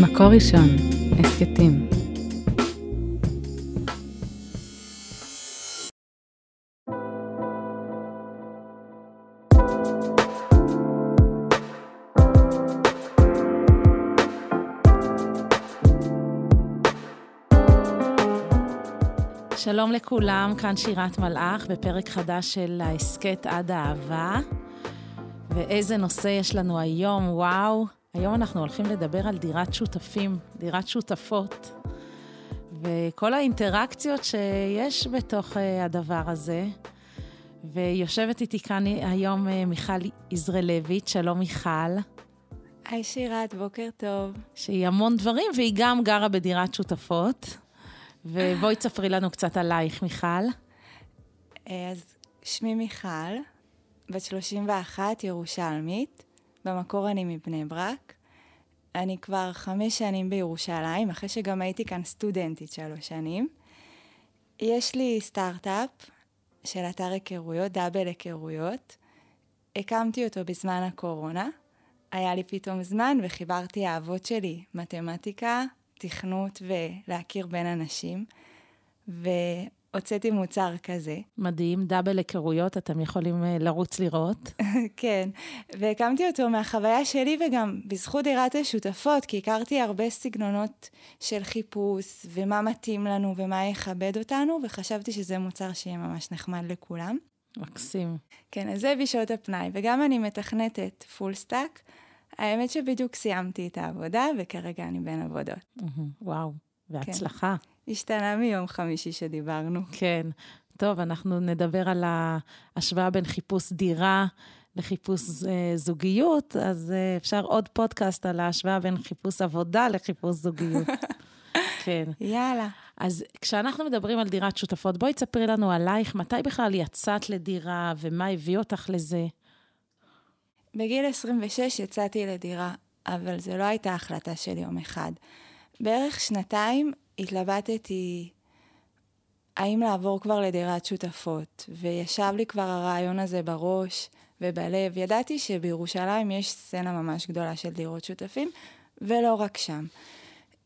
מקור ראשון, הסכתים. שלום לכולם, כאן שירת מלאך בפרק חדש של ההסכת עד האהבה. ואיזה נושא יש לנו היום, וואו. היום אנחנו הולכים לדבר על דירת שותפים, דירת שותפות, וכל האינטראקציות שיש בתוך אה, הדבר הזה. ויושבת איתי כאן היום אה, מיכל יזרלביץ', שלום מיכל. היי שירת, בוקר טוב. שהיא המון דברים, והיא גם גרה בדירת שותפות. ובואי תספרי לנו קצת עלייך, מיכל. אה, אז שמי מיכל, בת 31, ירושלמית. במקור אני מבני ברק. אני כבר חמש שנים בירושלים, אחרי שגם הייתי כאן סטודנטית שלוש שנים. יש לי סטארט-אפ של אתר היכרויות, דאבל היכרויות. הקמתי אותו בזמן הקורונה. היה לי פתאום זמן וחיברתי האהבות שלי, מתמטיקה, תכנות ולהכיר בין אנשים. הוצאתי מוצר כזה. מדהים, double היכרויות, אתם יכולים אה, לרוץ לראות. כן, והקמתי אותו מהחוויה שלי וגם בזכות דירת השותפות, כי הכרתי הרבה סגנונות של חיפוש, ומה מתאים לנו ומה יכבד אותנו, וחשבתי שזה מוצר שיהיה ממש נחמד לכולם. מקסים. כן, אז זה בשעות הפנאי, וגם אני מתכנתת full stack. האמת שבדיוק סיימתי את העבודה, וכרגע אני בין עבודות. וואו, והצלחה. כן. השתנה מיום חמישי שדיברנו. כן. טוב, אנחנו נדבר על ההשוואה בין חיפוש דירה לחיפוש אה, זוגיות, אז אה, אפשר עוד פודקאסט על ההשוואה בין חיפוש עבודה לחיפוש זוגיות. כן. יאללה. אז כשאנחנו מדברים על דירת שותפות, בואי תספרי לנו עלייך, מתי בכלל יצאת לדירה ומה הביא אותך לזה? בגיל 26 יצאתי לדירה, אבל זו לא הייתה החלטה של יום אחד. בערך שנתיים התלבטתי האם לעבור כבר לדירת שותפות, וישב לי כבר הרעיון הזה בראש ובלב. ידעתי שבירושלים יש סצנה ממש גדולה של דירות שותפים, ולא רק שם.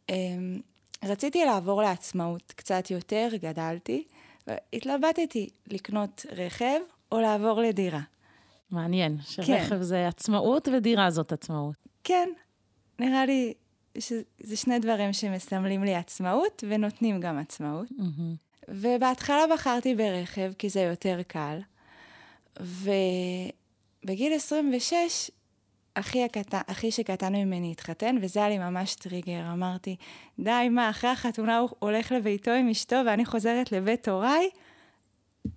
אמ, רציתי לעבור לעצמאות קצת יותר, גדלתי, והתלבטתי לקנות רכב או לעבור לדירה. מעניין, שרכב כן. זה עצמאות ודירה זאת עצמאות. כן, נראה לי שזה שני דברים שמסמלים לי עצמאות ונותנים גם עצמאות. Mm-hmm. ובהתחלה בחרתי ברכב, כי זה יותר קל. ובגיל 26, אחי, הקט... אחי שקטן ממני התחתן, וזה היה לי ממש טריגר. אמרתי, די, מה, אחרי החתונה הוא הולך לביתו עם אשתו ואני חוזרת לבית הוריי?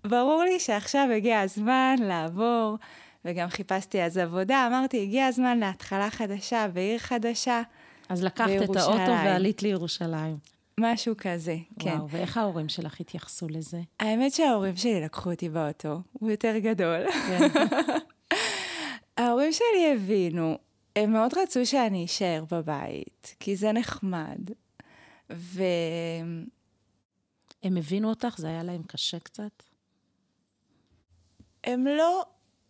ברור לי שעכשיו הגיע הזמן לעבור, וגם חיפשתי אז עבודה. אמרתי, הגיע הזמן להתחלה חדשה בעיר חדשה. אז לקחת בירושלים. את האוטו ועלית לירושלים. משהו כזה, כן. וואו, ואיך ההורים שלך התייחסו לזה? האמת שההורים שלי לקחו אותי באוטו, הוא יותר גדול. כן. ההורים שלי הבינו, הם מאוד רצו שאני אשאר בבית, כי זה נחמד. ו... הם הבינו אותך? זה היה להם קשה קצת? הם לא,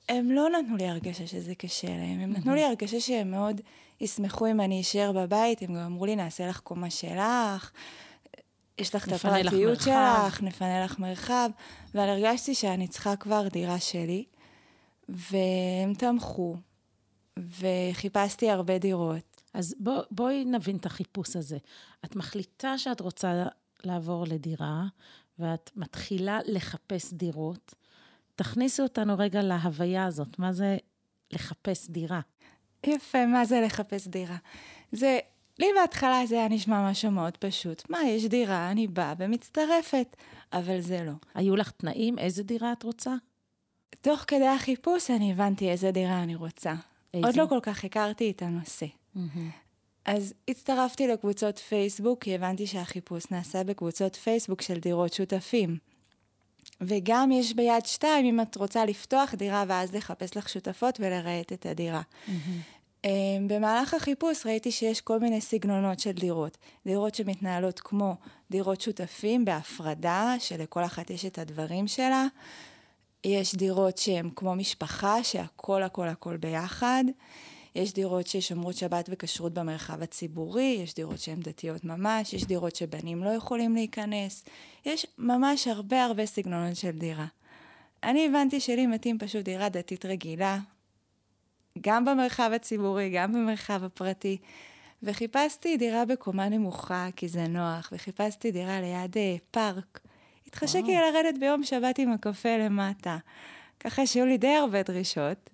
הם לא נתנו לי הרגשה שזה קשה להם, הם נתנו לי הרגשה שהם מאוד ישמחו אם אני אשאר בבית, הם גם אמרו לי, נעשה לך קומה שלך, יש לך את הפרטיות שלך, נפנה לך מרחב, אבל הרגשתי שאני צריכה כבר דירה שלי, והם תמכו, וחיפשתי הרבה דירות. אז בוא, בואי נבין את החיפוש הזה. את מחליטה שאת רוצה לעבור לדירה, ואת מתחילה לחפש דירות. תכניסי אותנו רגע להוויה הזאת, מה זה לחפש דירה? יפה, מה זה לחפש דירה? זה, לי בהתחלה זה היה נשמע משהו מאוד פשוט. מה, יש דירה, אני באה ומצטרפת, אבל זה לא. היו לך תנאים? איזה דירה את רוצה? תוך כדי החיפוש אני הבנתי איזה דירה אני רוצה. איזה? עוד לא כל כך הכרתי את הנושא. Mm-hmm. אז הצטרפתי לקבוצות פייסבוק, כי הבנתי שהחיפוש נעשה בקבוצות פייסבוק של דירות שותפים. וגם יש ביד שתיים, אם את רוצה לפתוח דירה ואז לחפש לך שותפות ולרהט את הדירה. Mm-hmm. במהלך החיפוש ראיתי שיש כל מיני סגנונות של דירות. דירות שמתנהלות כמו דירות שותפים בהפרדה, שלכל אחת יש את הדברים שלה. יש דירות שהן כמו משפחה, שהכל הכל הכל ביחד. יש דירות ששומרות שבת וכשרות במרחב הציבורי, יש דירות שהן דתיות ממש, יש דירות שבנים לא יכולים להיכנס, יש ממש הרבה הרבה סגנונות של דירה. אני הבנתי שלי מתאים פשוט דירה דתית רגילה, גם במרחב הציבורי, גם במרחב הפרטי. וחיפשתי דירה בקומה נמוכה, כי זה נוח, וחיפשתי דירה ליד אה, פארק. התחשק לי לרדת ביום שבת עם הקפה למטה. ככה שהיו לי די הרבה דרישות.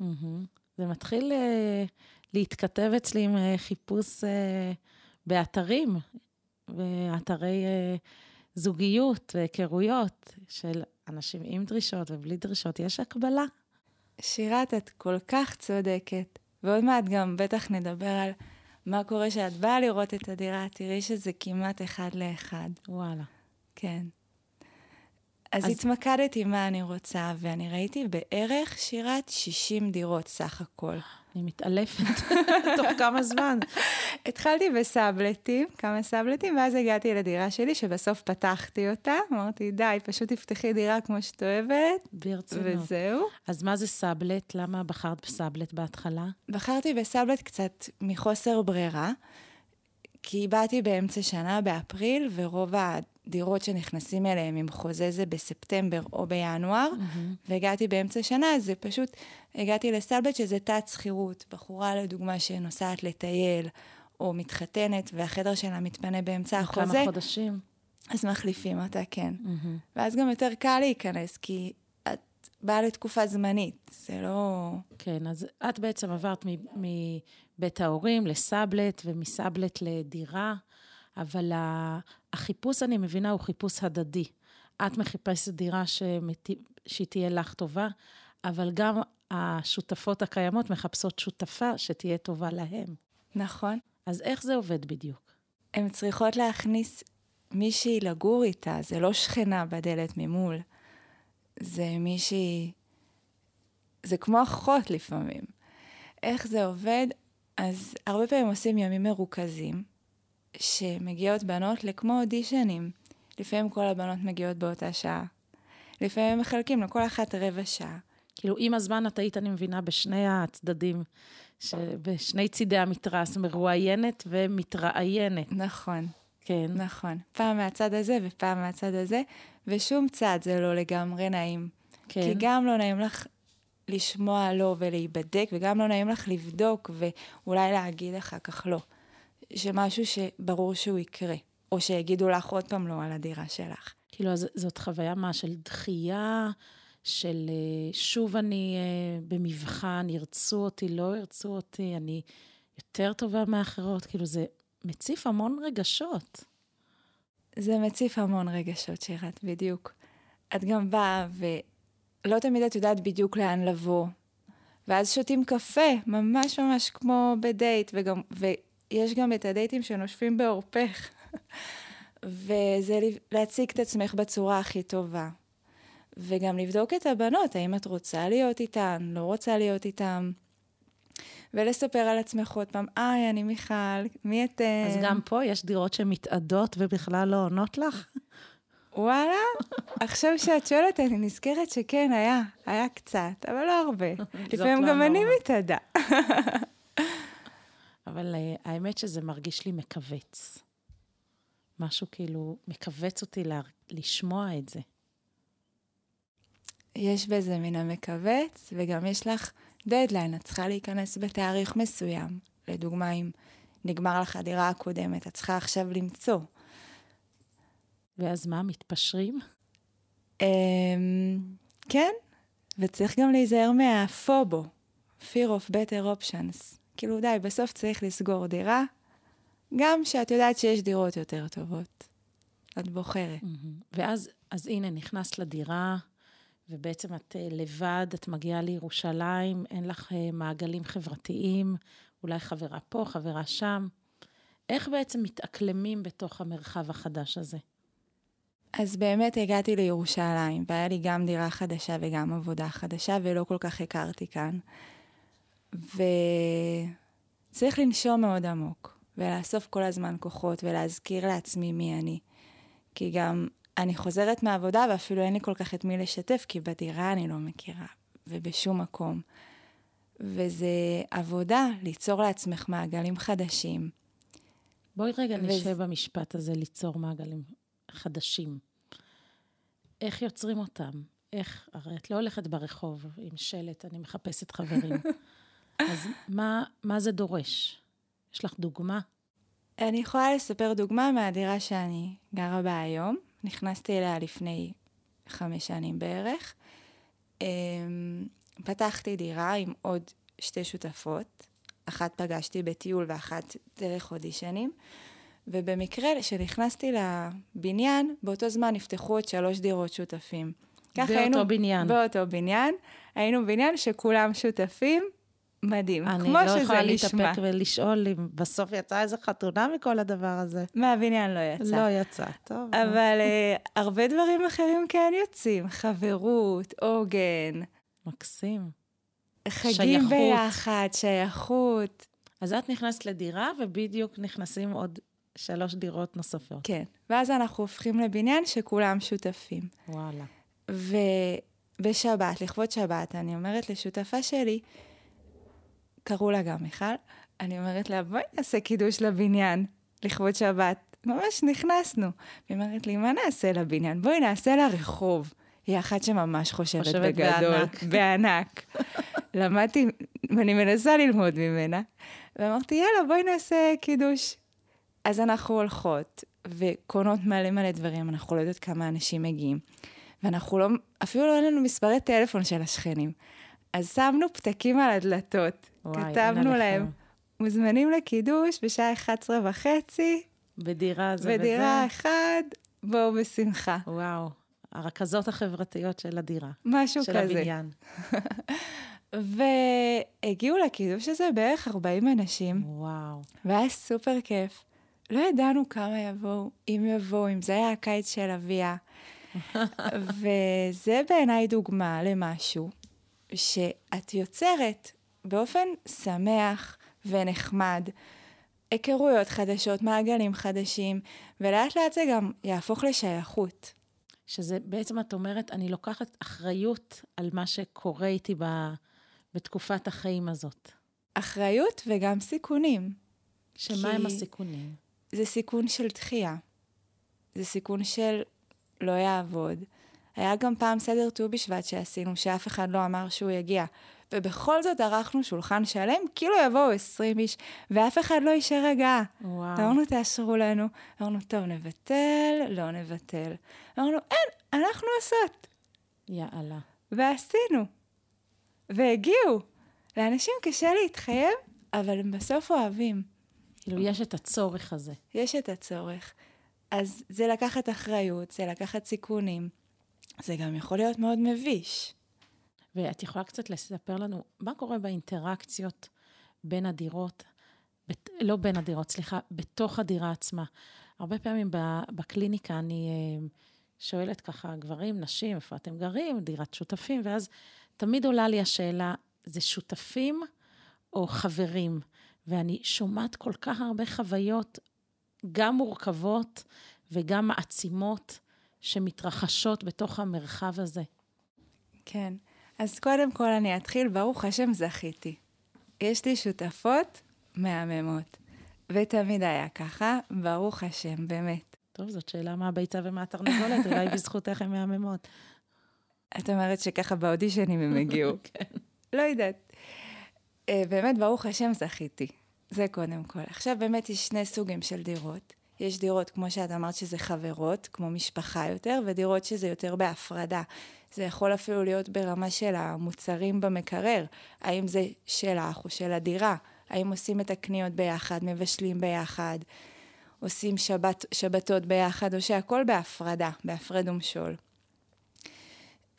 זה מתחיל uh, להתכתב אצלי עם uh, חיפוש uh, באתרים, באתרי uh, זוגיות והיכרויות של אנשים עם דרישות ובלי דרישות. יש הקבלה. שירת, את כל כך צודקת. ועוד מעט גם בטח נדבר על מה קורה כשאת באה לראות את הדירה, תראי שזה כמעט אחד לאחד. וואלה. כן. אז, אז התמקדתי מה אני רוצה, ואני ראיתי בערך שירת 60 דירות סך הכל. אני מתעלפת תוך כמה זמן. התחלתי בסאבלטים, כמה סאבלטים, ואז הגעתי לדירה שלי, שבסוף פתחתי אותה. אמרתי, די, פשוט תפתחי דירה כמו שאת אוהבת. ברצינות. וזהו. אז מה זה סאבלט? למה בחרת בסאבלט בהתחלה? בחרתי בסאבלט קצת מחוסר ברירה, כי באתי באמצע שנה, באפריל, ורוב דירות שנכנסים אליהם עם חוזה זה בספטמבר או בינואר, mm-hmm. והגעתי באמצע שנה, אז זה פשוט, הגעתי לסלבט שזה תת שכירות. בחורה, לדוגמה, שנוסעת לטייל או מתחתנת, והחדר שלה מתפנה באמצע החוזה. כמה חודשים. אז מחליפים אותה, כן. Mm-hmm. ואז גם יותר קל להיכנס, כי את באה לתקופה זמנית, זה לא... כן, אז את בעצם עברת מבית ההורים לסאבלט, ומסאבלט לדירה. אבל החיפוש, אני מבינה, הוא חיפוש הדדי. את מחפשת דירה שמת... שהיא תהיה לך טובה, אבל גם השותפות הקיימות מחפשות שותפה שתהיה טובה להם. נכון. אז איך זה עובד בדיוק? הן צריכות להכניס מישהי לגור איתה, זה לא שכנה בדלת ממול. זה מישהי... זה כמו אחות לפעמים. איך זה עובד? אז הרבה פעמים עושים ימים מרוכזים, שמגיעות בנות לכמו אודישנים. לפעמים כל הבנות מגיעות באותה שעה. לפעמים מחלקים לכל אחת רבע שעה. כאילו, עם הזמן את היית, אני מבינה, בשני הצדדים, בשני צידי המתרס, מרואיינת ומתראיינת. נכון. כן. נכון. פעם מהצד הזה ופעם מהצד הזה, ושום צד זה לא לגמרי נעים. כן. כי גם לא נעים לך לשמוע לא ולהיבדק, וגם לא נעים לך לבדוק ואולי להגיד אחר כך לא. שמשהו שברור שהוא יקרה, או שיגידו לך עוד פעם לא על הדירה שלך. כאילו, אז זאת חוויה מה, של דחייה, של אה, שוב אני אה, במבחן, ירצו אותי, לא ירצו אותי, אני יותר טובה מאחרות, כאילו, זה מציף המון רגשות. זה מציף המון רגשות, שירת, בדיוק. את גם באה, ולא תמיד את יודעת בדיוק לאן לבוא. ואז שותים קפה, ממש ממש כמו בדייט, וגם, יש גם את הדייטים שנושפים בעורפך. וזה להציג את עצמך בצורה הכי טובה. וגם לבדוק את הבנות, האם את רוצה להיות איתן, לא רוצה להיות איתן. ולספר על עצמך עוד פעם, היי, אני מיכל, מי אתן? אז גם פה יש דירות שמתאדות ובכלל לא עונות לך? וואלה, עכשיו שאת שואלת, אני נזכרת שכן, היה, היה קצת, אבל לא הרבה. לפעמים גם אני מתאדה. אבל uh, האמת שזה מרגיש לי מכווץ. משהו כאילו מכווץ אותי לה, לשמוע את זה. יש בזה מן המכווץ, וגם יש לך דדליין, את צריכה להיכנס בתאריך מסוים. לדוגמה, אם נגמר לך הדירה הקודמת, את צריכה עכשיו למצוא. ואז מה, מתפשרים? Um, כן, וצריך גם להיזהר מהפובו, fear of better options. כאילו, די, בסוף צריך לסגור דירה, גם שאת יודעת שיש דירות יותר טובות. את בוחרת. Mm-hmm. ואז, אז הנה, נכנסת לדירה, ובעצם את uh, לבד, את מגיעה לירושלים, אין לך uh, מעגלים חברתיים, אולי חברה פה, חברה שם. איך בעצם מתאקלמים בתוך המרחב החדש הזה? אז באמת הגעתי לירושלים, והיה לי גם דירה חדשה וגם עבודה חדשה, ולא כל כך הכרתי כאן. וצריך לנשום מאוד עמוק, ולאסוף כל הזמן כוחות, ולהזכיר לעצמי מי אני. כי גם אני חוזרת מהעבודה, ואפילו אין לי כל כך את מי לשתף, כי בדירה אני לא מכירה, ובשום מקום. וזה עבודה, ליצור לעצמך מעגלים חדשים. בואי רגע ו... נשב במשפט הזה, ליצור מעגלים חדשים. איך יוצרים אותם? איך, הרי את לא הולכת ברחוב עם שלט, אני מחפשת חברים. אז מה, מה זה דורש? יש לך דוגמה? אני יכולה לספר דוגמה מהדירה שאני גרה בה היום. נכנסתי אליה לפני חמש שנים בערך. אמ, פתחתי דירה עם עוד שתי שותפות. אחת פגשתי בטיול ואחת דרך אודישנים. ובמקרה שנכנסתי לבניין, באותו זמן נפתחו עוד שלוש דירות שותפים. באותו היינו, בניין. באותו בניין. היינו בניין שכולם שותפים, מדהים, כמו שזה נשמע. אני לא יכולה להתאפק ולשאול אם בסוף יצאה איזה חתונה מכל הדבר הזה. מהבניין לא יצא. לא יצא, טוב. אבל uh, הרבה דברים אחרים כן יוצאים, חברות, עוגן. מקסים. חגים שייכות. ביחד, שייכות. אז את נכנסת לדירה, ובדיוק נכנסים עוד שלוש דירות נוספות. כן, ואז אנחנו הופכים לבניין שכולם שותפים. וואלה. ובשבת, לכבוד שבת, אני אומרת לשותפה שלי, קראו לה גם מיכל, אני אומרת לה, בואי נעשה קידוש לבניין, לכבוד שבת. ממש נכנסנו. היא אומרת לי, מה נעשה לבניין? בואי נעשה לרחוב. היא אחת שממש חושבת, חושבת בגדול. בענק. בענק. למדתי, ואני מנסה ללמוד ממנה. ואמרתי, יאללה, בואי נעשה קידוש. אז אנחנו הולכות וקונות מלא מלא דברים, אנחנו לא יודעות כמה אנשים מגיעים. ואנחנו לא, אפילו לא אין לנו מספרי טלפון של השכנים. אז שמנו פתקים על הדלתות. וואי, כתבנו להם, מוזמנים לקידוש בשעה 11 וחצי. בדירה זה בדירה וזה. אחד, בואו בשמחה. וואו, הרכזות החברתיות של הדירה. משהו של כזה. של הבניין. והגיעו לקידוש הזה בערך 40 אנשים. וואו. והיה סופר כיף. לא ידענו כמה יבואו, אם יבואו, אם זה היה הקיץ של אביה. וזה בעיניי דוגמה למשהו שאת יוצרת באופן שמח ונחמד, היכרויות חדשות, מעגלים חדשים, ולאט לאט זה גם יהפוך לשייכות. שזה בעצם, את אומרת, אני לוקחת אחריות על מה שקורה איתי ב, בתקופת החיים הזאת. אחריות וגם סיכונים. שמה הם הסיכונים? זה סיכון של דחייה. זה סיכון של לא יעבוד. היה גם פעם סדר ט"ו בשבט שעשינו, שאף אחד לא אמר שהוא יגיע. ובכל זאת ערכנו שולחן שלם, כאילו יבואו 20 איש, ואף אחד לא אישר הגעה. וואו. אמרנו, תאשרו לנו. אמרנו, טוב, נבטל, לא נבטל. אמרנו, אין, אנחנו עושות. יאללה. ועשינו. והגיעו. לאנשים קשה להתחייב, אבל הם בסוף אוהבים. כאילו, יש את הצורך הזה. יש את הצורך. אז זה לקחת אחריות, זה לקחת סיכונים. זה גם יכול להיות מאוד מביש. ואת יכולה קצת לספר לנו מה קורה באינטראקציות בין הדירות, בת, לא בין הדירות, סליחה, בתוך הדירה עצמה. הרבה פעמים בקליניקה אני אה, שואלת ככה, גברים, נשים, איפה אתם גרים, דירת שותפים, ואז תמיד עולה לי השאלה, זה שותפים או חברים? ואני שומעת כל כך הרבה חוויות, גם מורכבות וגם מעצימות, שמתרחשות בתוך המרחב הזה. כן. אז קודם כל אני אתחיל, ברוך השם זכיתי. יש לי שותפות מהממות, ותמיד היה ככה, ברוך השם, באמת. טוב, זאת שאלה מה הביצה ומה התרנגולת, אולי בזכותך הן מהממות. את אומרת שככה באודישנים הם הגיעו. כן. לא יודעת. אה, באמת, ברוך השם, זכיתי. זה קודם כל. עכשיו באמת יש שני סוגים של דירות. יש דירות, כמו שאת אמרת, שזה חברות, כמו משפחה יותר, ודירות שזה יותר בהפרדה. זה יכול אפילו להיות ברמה של המוצרים במקרר. האם זה שלך או של הדירה? האם עושים את הקניות ביחד, מבשלים ביחד, עושים שבת, שבתות ביחד, או שהכל בהפרדה, בהפרד ומשול.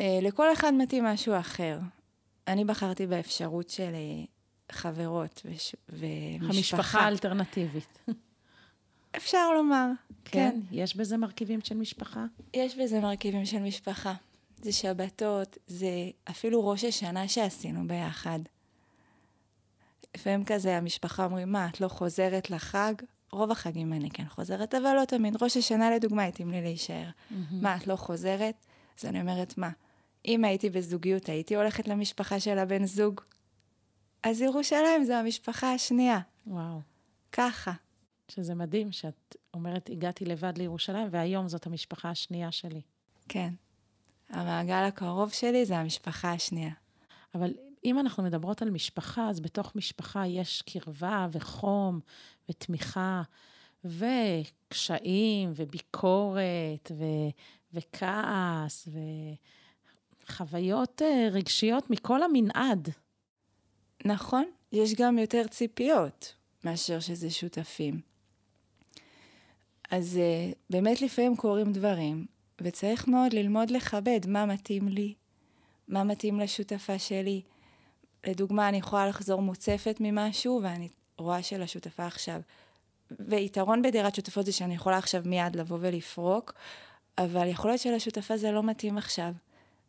אה, לכל אחד מתאים משהו אחר. אני בחרתי באפשרות של אה, חברות וש... ומשפחה. המשפחה האלטרנטיבית. אפשר לומר, כן. כן. יש בזה מרכיבים של משפחה? יש בזה מרכיבים של משפחה. זה שבתות, זה אפילו ראש השנה שעשינו ביחד. לפעמים כזה המשפחה אומרים, מה, את לא חוזרת לחג? רוב החגים אני כן חוזרת, אבל לא תמיד. ראש השנה לדוגמה התאים לי להישאר. Mm-hmm. מה, את לא חוזרת? אז אני אומרת, מה, אם הייתי בזוגיות, הייתי הולכת למשפחה של הבן זוג? אז ירושלים זו המשפחה השנייה. וואו. ככה. שזה מדהים שאת אומרת, הגעתי לבד לירושלים, והיום זאת המשפחה השנייה שלי. כן. המעגל הקרוב שלי זה המשפחה השנייה. אבל אם אנחנו מדברות על משפחה, אז בתוך משפחה יש קרבה וחום ותמיכה וקשיים וביקורת ו... וכעס וחוויות אה, רגשיות מכל המנעד. נכון, יש גם יותר ציפיות מאשר שזה שותפים. אז uh, באמת לפעמים קורים דברים, וצריך מאוד ללמוד לכבד מה מתאים לי, מה מתאים לשותפה שלי. לדוגמה, אני יכולה לחזור מוצפת ממשהו, ואני רואה שלשותפה עכשיו... ויתרון בדירת שותפות זה שאני יכולה עכשיו מיד לבוא ולפרוק, אבל יכול להיות שלשותפה זה לא מתאים עכשיו.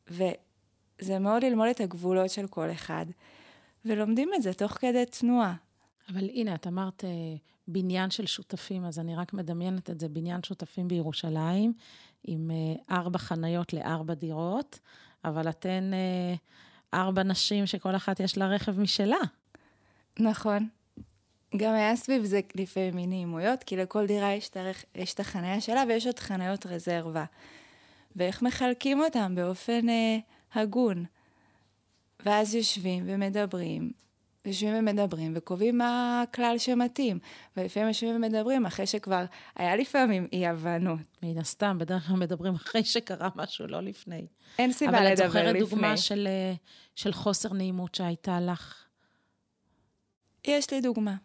וזה מאוד ללמוד את הגבולות של כל אחד, ולומדים את זה תוך כדי תנועה. אבל הנה, את אמרת אה, בניין של שותפים, אז אני רק מדמיינת את זה, בניין שותפים בירושלים, עם אה, ארבע חניות לארבע דירות, אבל אתן אה, ארבע נשים שכל אחת יש לה רכב משלה. נכון. גם היה סביב זה לפעמים מי נעימויות, כי לכל דירה יש, תארך, יש את החניה שלה ויש עוד חניות רזרבה. ואיך מחלקים אותם באופן אה, הגון. ואז יושבים ומדברים, יושבים ומדברים וקובעים מה הכלל שמתאים. ולפעמים יושבים ומדברים אחרי שכבר היה לפעמים אי-הבנות. מן הסתם, בדרך כלל מדברים אחרי שקרה משהו, לא לפני. אין סיבה לדבר לפני. אבל את זוכרת דוגמה של, אה, של חוסר נעימות שהייתה לך? יש לי דוגמה.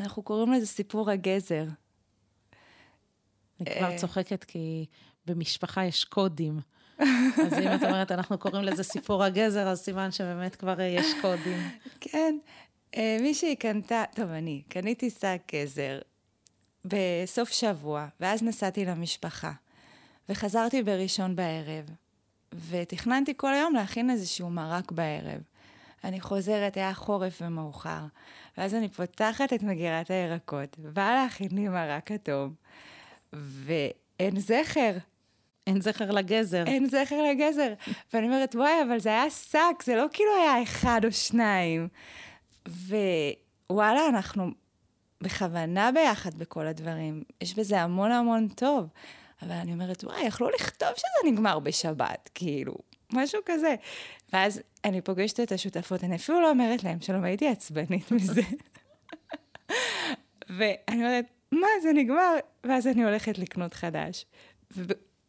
אנחנו קוראים לזה סיפור הגזר. אני כבר אה. צוחקת כי במשפחה יש קודים. אז אם את אומרת, אנחנו קוראים לזה סיפור הגזר, אז סימן שבאמת כבר יש קודים. כן. אה, מישהי קנתה, טוב, אני קניתי שק גזר בסוף שבוע, ואז נסעתי למשפחה, וחזרתי בראשון בערב, ותכננתי כל היום להכין איזשהו מרק בערב. אני חוזרת, היה חורף ומאוחר, ואז אני פותחת את מגירת הירקות, באה להכין לי מרק אטום, ואין זכר. אין זכר לגזר. אין זכר לגזר. ואני אומרת, וואי, אבל זה היה שק, זה לא כאילו היה אחד או שניים. ווואלה, אנחנו בכוונה ביחד בכל הדברים. יש בזה המון המון טוב. אבל אני אומרת, וואי, יכלו לכתוב שזה נגמר בשבת, כאילו, משהו כזה. ואז אני פוגשת את השותפות, אני אפילו לא אומרת להם, שלום, הייתי עצבנית מזה. ואני אומרת, מה, זה נגמר? ואז אני הולכת לקנות חדש.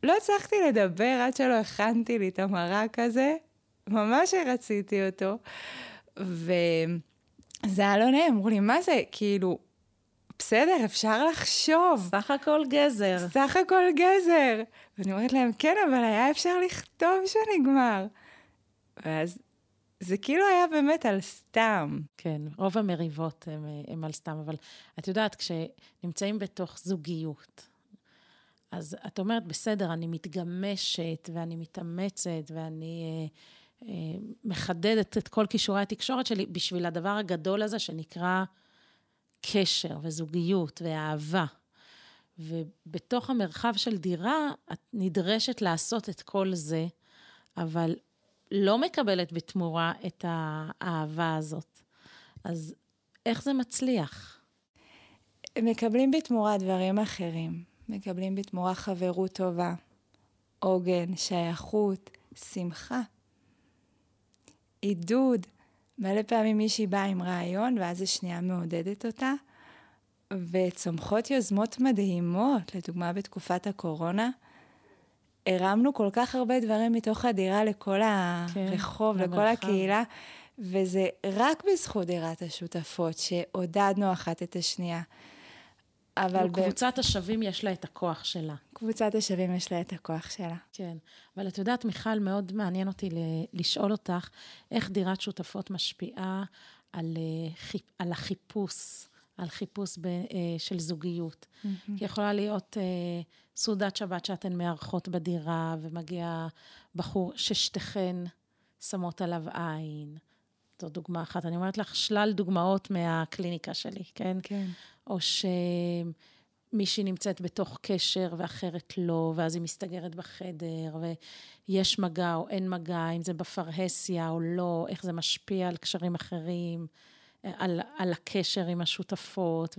ולא הצלחתי לדבר עד שלא הכנתי לי את המרק הזה, ממש רציתי אותו. וזה היה לא נעים, אמרו לי, מה זה? כאילו, בסדר, אפשר לחשוב. סך הכל גזר. סך הכל גזר. ואני אומרת להם, כן, אבל היה אפשר לכתוב שנגמר. ואז זה כאילו היה באמת על סתם. כן, רוב המריבות הן על סתם, אבל את יודעת, כשנמצאים בתוך זוגיות, אז את אומרת, בסדר, אני מתגמשת ואני מתאמצת ואני אה, אה, מחדדת את כל כישורי התקשורת שלי בשביל הדבר הגדול הזה שנקרא קשר וזוגיות ואהבה. ובתוך המרחב של דירה, את נדרשת לעשות את כל זה, אבל לא מקבלת בתמורה את האהבה הזאת. אז איך זה מצליח? מקבלים בתמורה דברים אחרים. מקבלים בתמורה חברות טובה, עוגן, שייכות, שמחה, עידוד. מלא פעמים מישהי באה עם רעיון, ואז השנייה מעודדת אותה, וצומחות יוזמות מדהימות, לדוגמה בתקופת הקורונה. הרמנו כל כך הרבה דברים מתוך הדירה לכל כן, הרחוב, למרחב. לכל הקהילה, וזה רק בזכות דירת השותפות שעודדנו אחת את השנייה. אבל... קבוצת ב... השווים יש לה את הכוח שלה. קבוצת השווים יש לה את הכוח שלה. כן. אבל את יודעת, מיכל, מאוד מעניין אותי לשאול אותך, איך דירת שותפות משפיעה על, אה, על החיפוש, על חיפוש ב, אה, של זוגיות. Mm-hmm. כי יכולה להיות אה, סעודת שבת שאתן מארחות בדירה, ומגיע בחור ששתיכן שמות עליו עין. זו דוגמה אחת. אני אומרת לך שלל דוגמאות מהקליניקה שלי, כן? כן. או ש... מישהי נמצאת בתוך קשר ואחרת לא, ואז היא מסתגרת בחדר, ויש מגע או אין מגע, אם זה בפרהסיה או לא, איך זה משפיע על קשרים אחרים, על, על הקשר עם השותפות.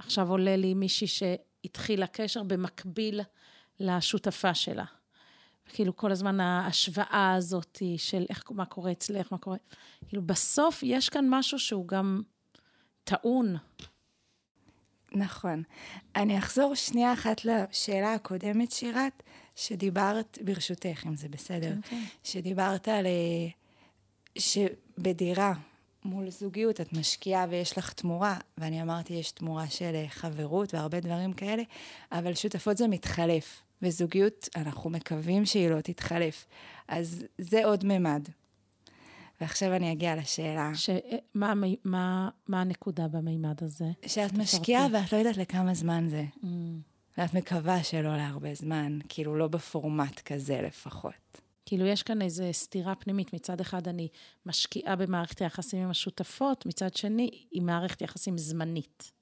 ועכשיו עולה לי מישהי שהתחילה קשר במקביל לשותפה שלה. כאילו כל הזמן ההשוואה הזאת של איך, מה קורה אצלך, מה קורה... כאילו בסוף יש כאן משהו שהוא גם טעון. נכון. אני אחזור שנייה אחת לשאלה הקודמת, שירת, שדיברת, ברשותך, אם זה בסדר, okay. כן, כן. שדיברת על... אה, שבדירה מול זוגיות את משקיעה ויש לך תמורה, ואני אמרתי, יש תמורה של אה, חברות והרבה דברים כאלה, אבל שותפות זה מתחלף. וזוגיות, אנחנו מקווים שהיא לא תתחלף. אז זה עוד ממד. ועכשיו אני אגיע לשאלה. ש... מה, מה, מה הנקודה במימד הזה? שאת משקיעה ואת לא יודעת לכמה זמן זה. Mm. ואת מקווה שלא להרבה זמן, כאילו לא בפורמט כזה לפחות. כאילו יש כאן איזו סתירה פנימית. מצד אחד אני משקיעה במערכת היחסים עם השותפות, מצד שני היא מערכת יחסים זמנית.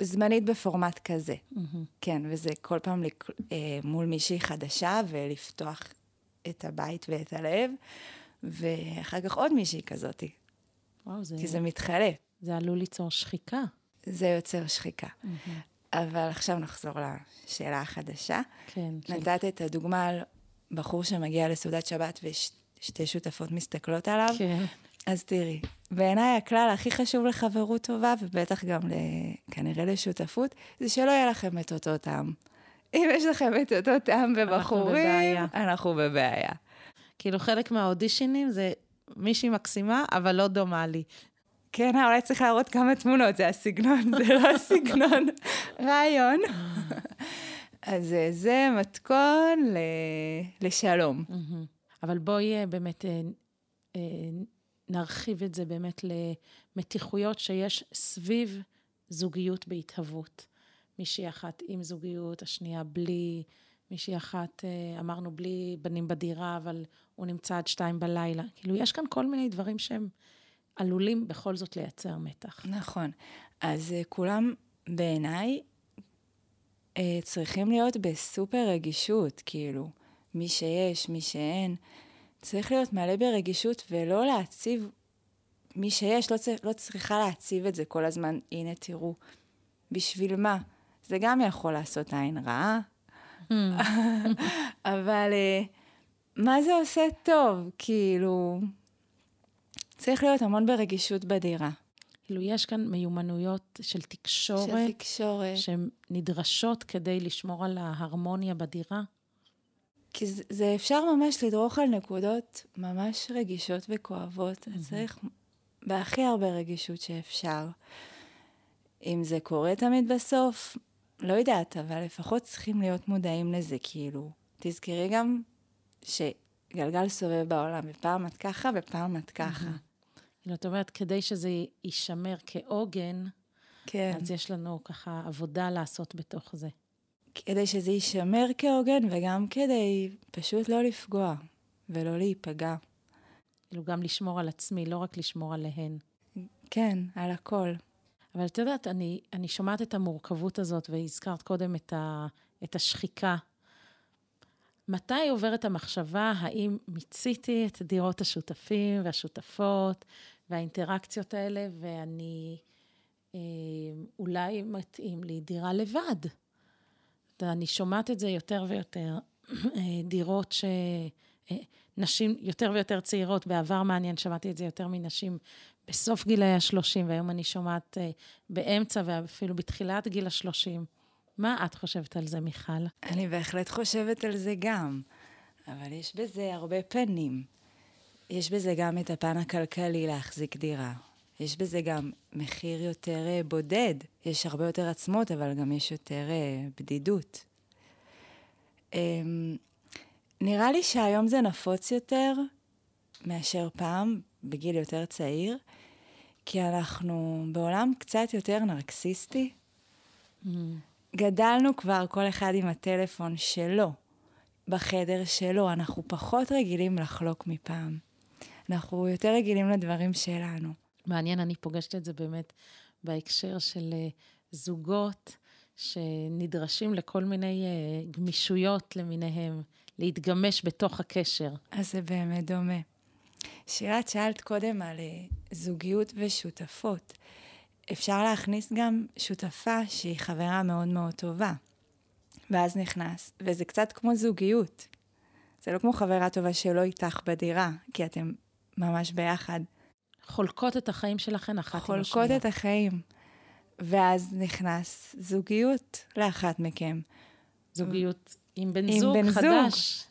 זמנית בפורמט כזה, mm-hmm. כן, וזה כל פעם לק... אה, מול מישהי חדשה ולפתוח את הבית ואת הלב, ואחר כך עוד מישהי כזאת. וואו, זה... כי זה מתחלף. זה עלול ליצור שחיקה. זה יוצר שחיקה. Mm-hmm. אבל עכשיו נחזור לשאלה החדשה. כן. נתת כן. את הדוגמה על בחור שמגיע לסעודת שבת ושתי שותפות מסתכלות עליו. כן. אז תראי, בעיניי הכלל הכי חשוב לחברות טובה, ובטח גם כנראה לשותפות, זה שלא יהיה לכם את אותו טעם. אם יש לכם את אותו טעם בבחורים, אנחנו בבעיה. אנחנו בבעיה. כאילו חלק מהאודישנים זה מישהי מקסימה, אבל לא דומה לי. כן, אולי צריך להראות כמה תמונות, זה הסגנון, זה לא הסגנון. רעיון. אז זה מתכון לשלום. אבל בואי אה, באמת אה, אה, נרחיב את זה באמת למתיחויות שיש סביב זוגיות בהתהוות. מישהי אחת עם זוגיות, השנייה בלי, מישהי אחת, אה, אמרנו, בלי בנים בדירה, אבל הוא נמצא עד שתיים בלילה. כאילו, יש כאן כל מיני דברים שהם עלולים בכל זאת לייצר מתח. נכון. אז אה, כולם, בעיניי, אה, צריכים להיות בסופר רגישות, כאילו, מי שיש, מי שאין. צריך להיות מלא ברגישות ולא להציב, מי שיש, לא, צריך, לא צריכה להציב את זה כל הזמן, הנה תראו, בשביל מה? זה גם יכול לעשות עין רעה. אבל uh, מה זה עושה טוב? כאילו, צריך להיות המון ברגישות בדירה. כאילו, יש כאן מיומנויות של תקשורת. של תקשורת. שהן נדרשות כדי לשמור על ההרמוניה בדירה. כי זה, זה אפשר ממש לדרוך על נקודות ממש רגישות וכואבות. Mm-hmm. צריך בהכי הרבה רגישות שאפשר. אם זה קורה תמיד בסוף, לא יודעת, אבל לפחות צריכים להיות מודעים לזה, כאילו. תזכרי גם שגלגל סובב בעולם, ופעם את ככה ופעם את ככה. כאילו, את אומרת, כדי שזה יישמר כעוגן, כן. אז יש לנו ככה עבודה לעשות בתוך זה. כדי שזה יישמר כהוגן וגם כדי פשוט לא לפגוע ולא להיפגע. כאילו גם לשמור על עצמי, לא רק לשמור עליהן. כן, על הכל. אבל את יודעת, אני, אני שומעת את המורכבות הזאת, והזכרת קודם את, ה, את השחיקה. מתי עוברת המחשבה האם מיציתי את דירות השותפים והשותפות והאינטראקציות האלה, ואני, אה, אולי מתאים לי דירה לבד? אני שומעת את זה יותר ויותר, אה, דירות ש... אה, נשים יותר ויותר צעירות, בעבר מעניין, שמעתי את זה יותר מנשים בסוף גילאי ה-30, והיום אני שומעת אה, באמצע ואפילו בתחילת גיל ה-30. מה את חושבת על זה, מיכל? אני בהחלט חושבת על זה גם, אבל יש בזה הרבה פנים. יש בזה גם את הפן הכלכלי להחזיק דירה. יש בזה גם מחיר יותר אה, בודד. יש הרבה יותר עצמות, אבל גם יש יותר אה, בדידות. אמ, נראה לי שהיום זה נפוץ יותר מאשר פעם, בגיל יותר צעיר, כי אנחנו בעולם קצת יותר נרקסיסטי. Mm. גדלנו כבר כל אחד עם הטלפון שלו, בחדר שלו, אנחנו פחות רגילים לחלוק מפעם. אנחנו יותר רגילים לדברים שלנו. מעניין, אני פוגשת את זה באמת בהקשר של uh, זוגות שנדרשים לכל מיני uh, גמישויות למיניהם, להתגמש בתוך הקשר. אז זה באמת דומה. שירת, שאלת קודם על uh, זוגיות ושותפות. אפשר להכניס גם שותפה שהיא חברה מאוד מאוד טובה. ואז נכנס, וזה קצת כמו זוגיות. זה לא כמו חברה טובה שלא איתך בדירה, כי אתם ממש ביחד. חולקות את החיים שלכן אחת עם השנייה. חולקות את החיים. ואז נכנס זוגיות לאחת מכם. זוגיות עם בן עם זוג בן חדש. זוג.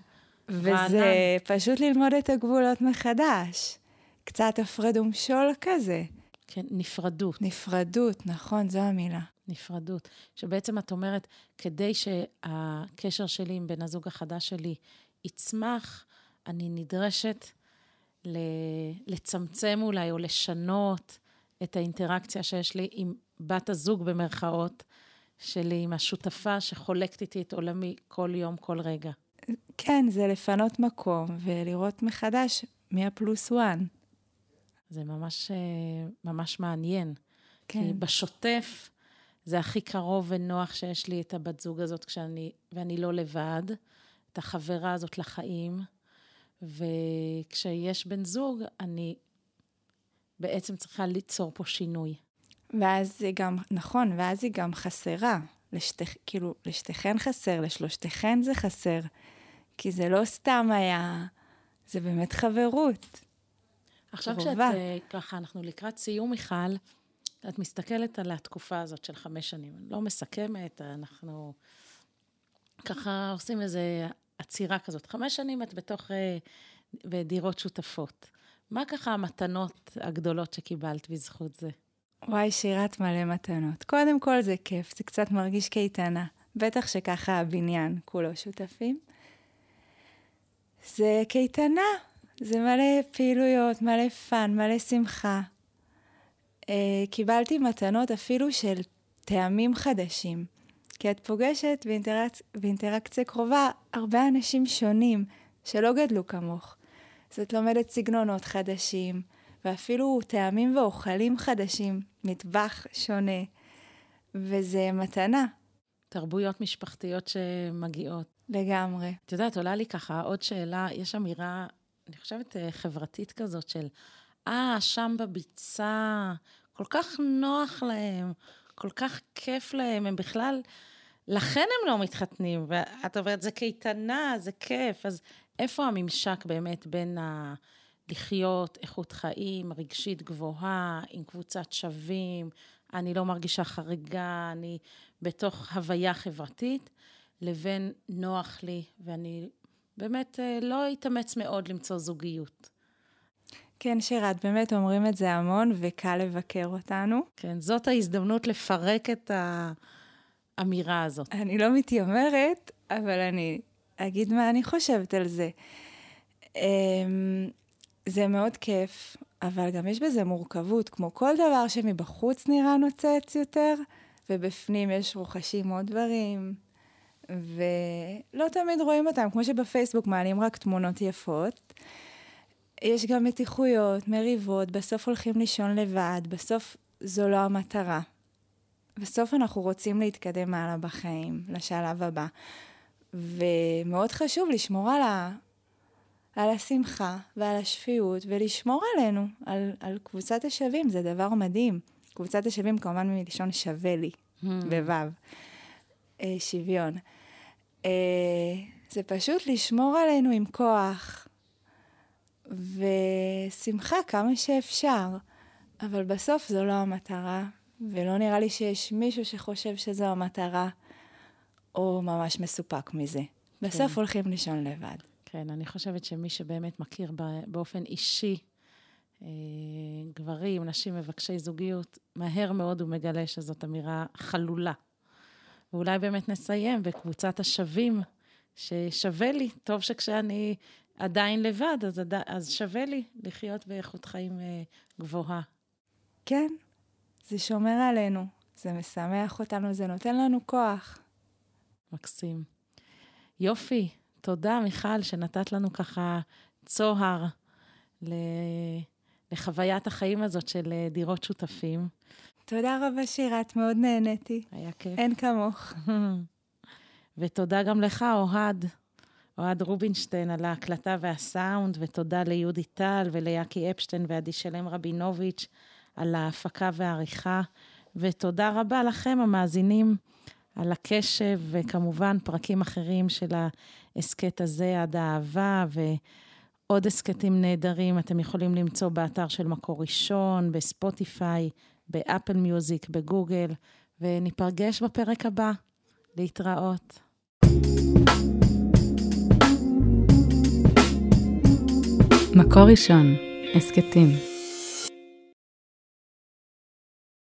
וזה. פשוט ללמוד את הגבולות מחדש. קצת הפרד ומשול כזה. כן, נפרדות. נפרדות, נכון, זו המילה. נפרדות. שבעצם את אומרת, כדי שהקשר שלי עם בן הזוג החדש שלי יצמח, אני נדרשת לצמצם אולי או לשנות את האינטראקציה שיש לי עם בת הזוג במרכאות שלי, עם השותפה שחולקת איתי את עולמי כל יום, כל רגע. כן, זה לפנות מקום ולראות מחדש מי הפלוס וואן. זה ממש, אה, ממש מעניין. כן. כי בשוטף זה הכי קרוב ונוח שיש לי את הבת זוג הזאת כשאני, ואני לא לבד, את החברה הזאת לחיים. וכשיש בן זוג, אני בעצם צריכה ליצור פה שינוי. ואז היא גם, נכון, ואז היא גם חסרה. לשתך, כאילו, לשתיכן חסר, לשלושתכן זה חסר. כי זה לא סתם היה, זה באמת חברות. עכשיו כשאת, אה, ככה, אנחנו לקראת סיום, מיכל, את מסתכלת על התקופה הזאת של חמש שנים. אני לא מסכמת, אנחנו ככה עושים איזה עצירה כזאת. חמש שנים את בתוך, אה, בדירות שותפות. מה ככה המתנות הגדולות שקיבלת בזכות זה? וואי, שירת מלא מתנות. קודם כל זה כיף, זה קצת מרגיש קייטנה. בטח שככה הבניין, כולו שותפים. זה קייטנה, זה מלא פעילויות, מלא fun, מלא שמחה. Uh, קיבלתי מתנות אפילו של טעמים חדשים. כי את פוגשת באינטראק... באינטראקציה קרובה הרבה אנשים שונים שלא גדלו כמוך. אז את לומדת סגנונות חדשים, ואפילו טעמים ואוכלים חדשים, מטבח שונה, וזה מתנה. תרבויות משפחתיות שמגיעות. לגמרי. את יודעת, עולה לי ככה עוד שאלה, יש אמירה, אני חושבת, אה, חברתית כזאת של, אה, שם בביצה, כל כך נוח להם, כל כך כיף להם, הם בכלל, לכן הם לא מתחתנים. ואת אומרת, זה קייטנה, זה כיף, אז איפה הממשק באמת בין ה... לחיות איכות חיים רגשית גבוהה, עם קבוצת שווים, אני לא מרגישה חריגה, אני בתוך הוויה חברתית, לבין נוח לי, ואני באמת אה, לא אתאמץ מאוד למצוא זוגיות. כן, שירת, באמת אומרים את זה המון, וקל לבקר אותנו. כן, זאת ההזדמנות לפרק את האמירה הזאת. אני לא מתיימרת, אבל אני אגיד מה אני חושבת על זה. אמ, זה מאוד כיף, אבל גם יש בזה מורכבות, כמו כל דבר שמבחוץ נראה נוצץ יותר, ובפנים יש רוחשים עוד דברים, ולא תמיד רואים אותם, כמו שבפייסבוק מעלים רק תמונות יפות. יש גם מתיחויות, מריבות, בסוף הולכים לישון לבד, בסוף זו לא המטרה. בסוף אנחנו רוצים להתקדם הלאה בחיים, לשלב הבא. ומאוד חשוב לשמור על, ה... על השמחה ועל השפיות ולשמור עלינו, על, על קבוצת השווים, זה דבר מדהים. קבוצת השווים כמובן מלשון שווה לי, hmm. בו', אה, שוויון. אה, זה פשוט לשמור עלינו עם כוח ושמחה כמה שאפשר, אבל בסוף זו לא המטרה, ולא נראה לי שיש מישהו שחושב שזו המטרה, או ממש מסופק מזה. בסוף כן. הולכים לישון לבד. כן, אני חושבת שמי שבאמת מכיר באופן אישי אה, גברים, נשים מבקשי זוגיות, מהר מאוד הוא מגלה שזאת אמירה חלולה. ואולי באמת נסיים בקבוצת השווים, ששווה לי, טוב שכשאני עדיין לבד, אז, עד... אז שווה לי לחיות באיכות חיים אה, גבוהה. כן, זה שומר עלינו, זה משמח אותנו, זה נותן לנו כוח. מקסים. יופי, תודה, מיכל, שנתת לנו ככה צוהר לחוויית החיים הזאת של אה, דירות שותפים. תודה רבה, שירת, מאוד נהניתי. היה כיף. אין כמוך. ותודה גם לך, אוהד, אוהד רובינשטיין, על ההקלטה והסאונד, ותודה ליהודי טל וליאקי אפשטיין ועדי שלם רבינוביץ' על ההפקה והעריכה, ותודה רבה לכם, המאזינים, על הקשב, וכמובן פרקים אחרים של ההסכת הזה, עד האהבה, ועוד הסכתים נהדרים אתם יכולים למצוא באתר של מקור ראשון, בספוטיפיי, באפל מיוזיק, בגוגל, וניפגש בפרק הבא. להתראות. מקור ראשון, הסכתים.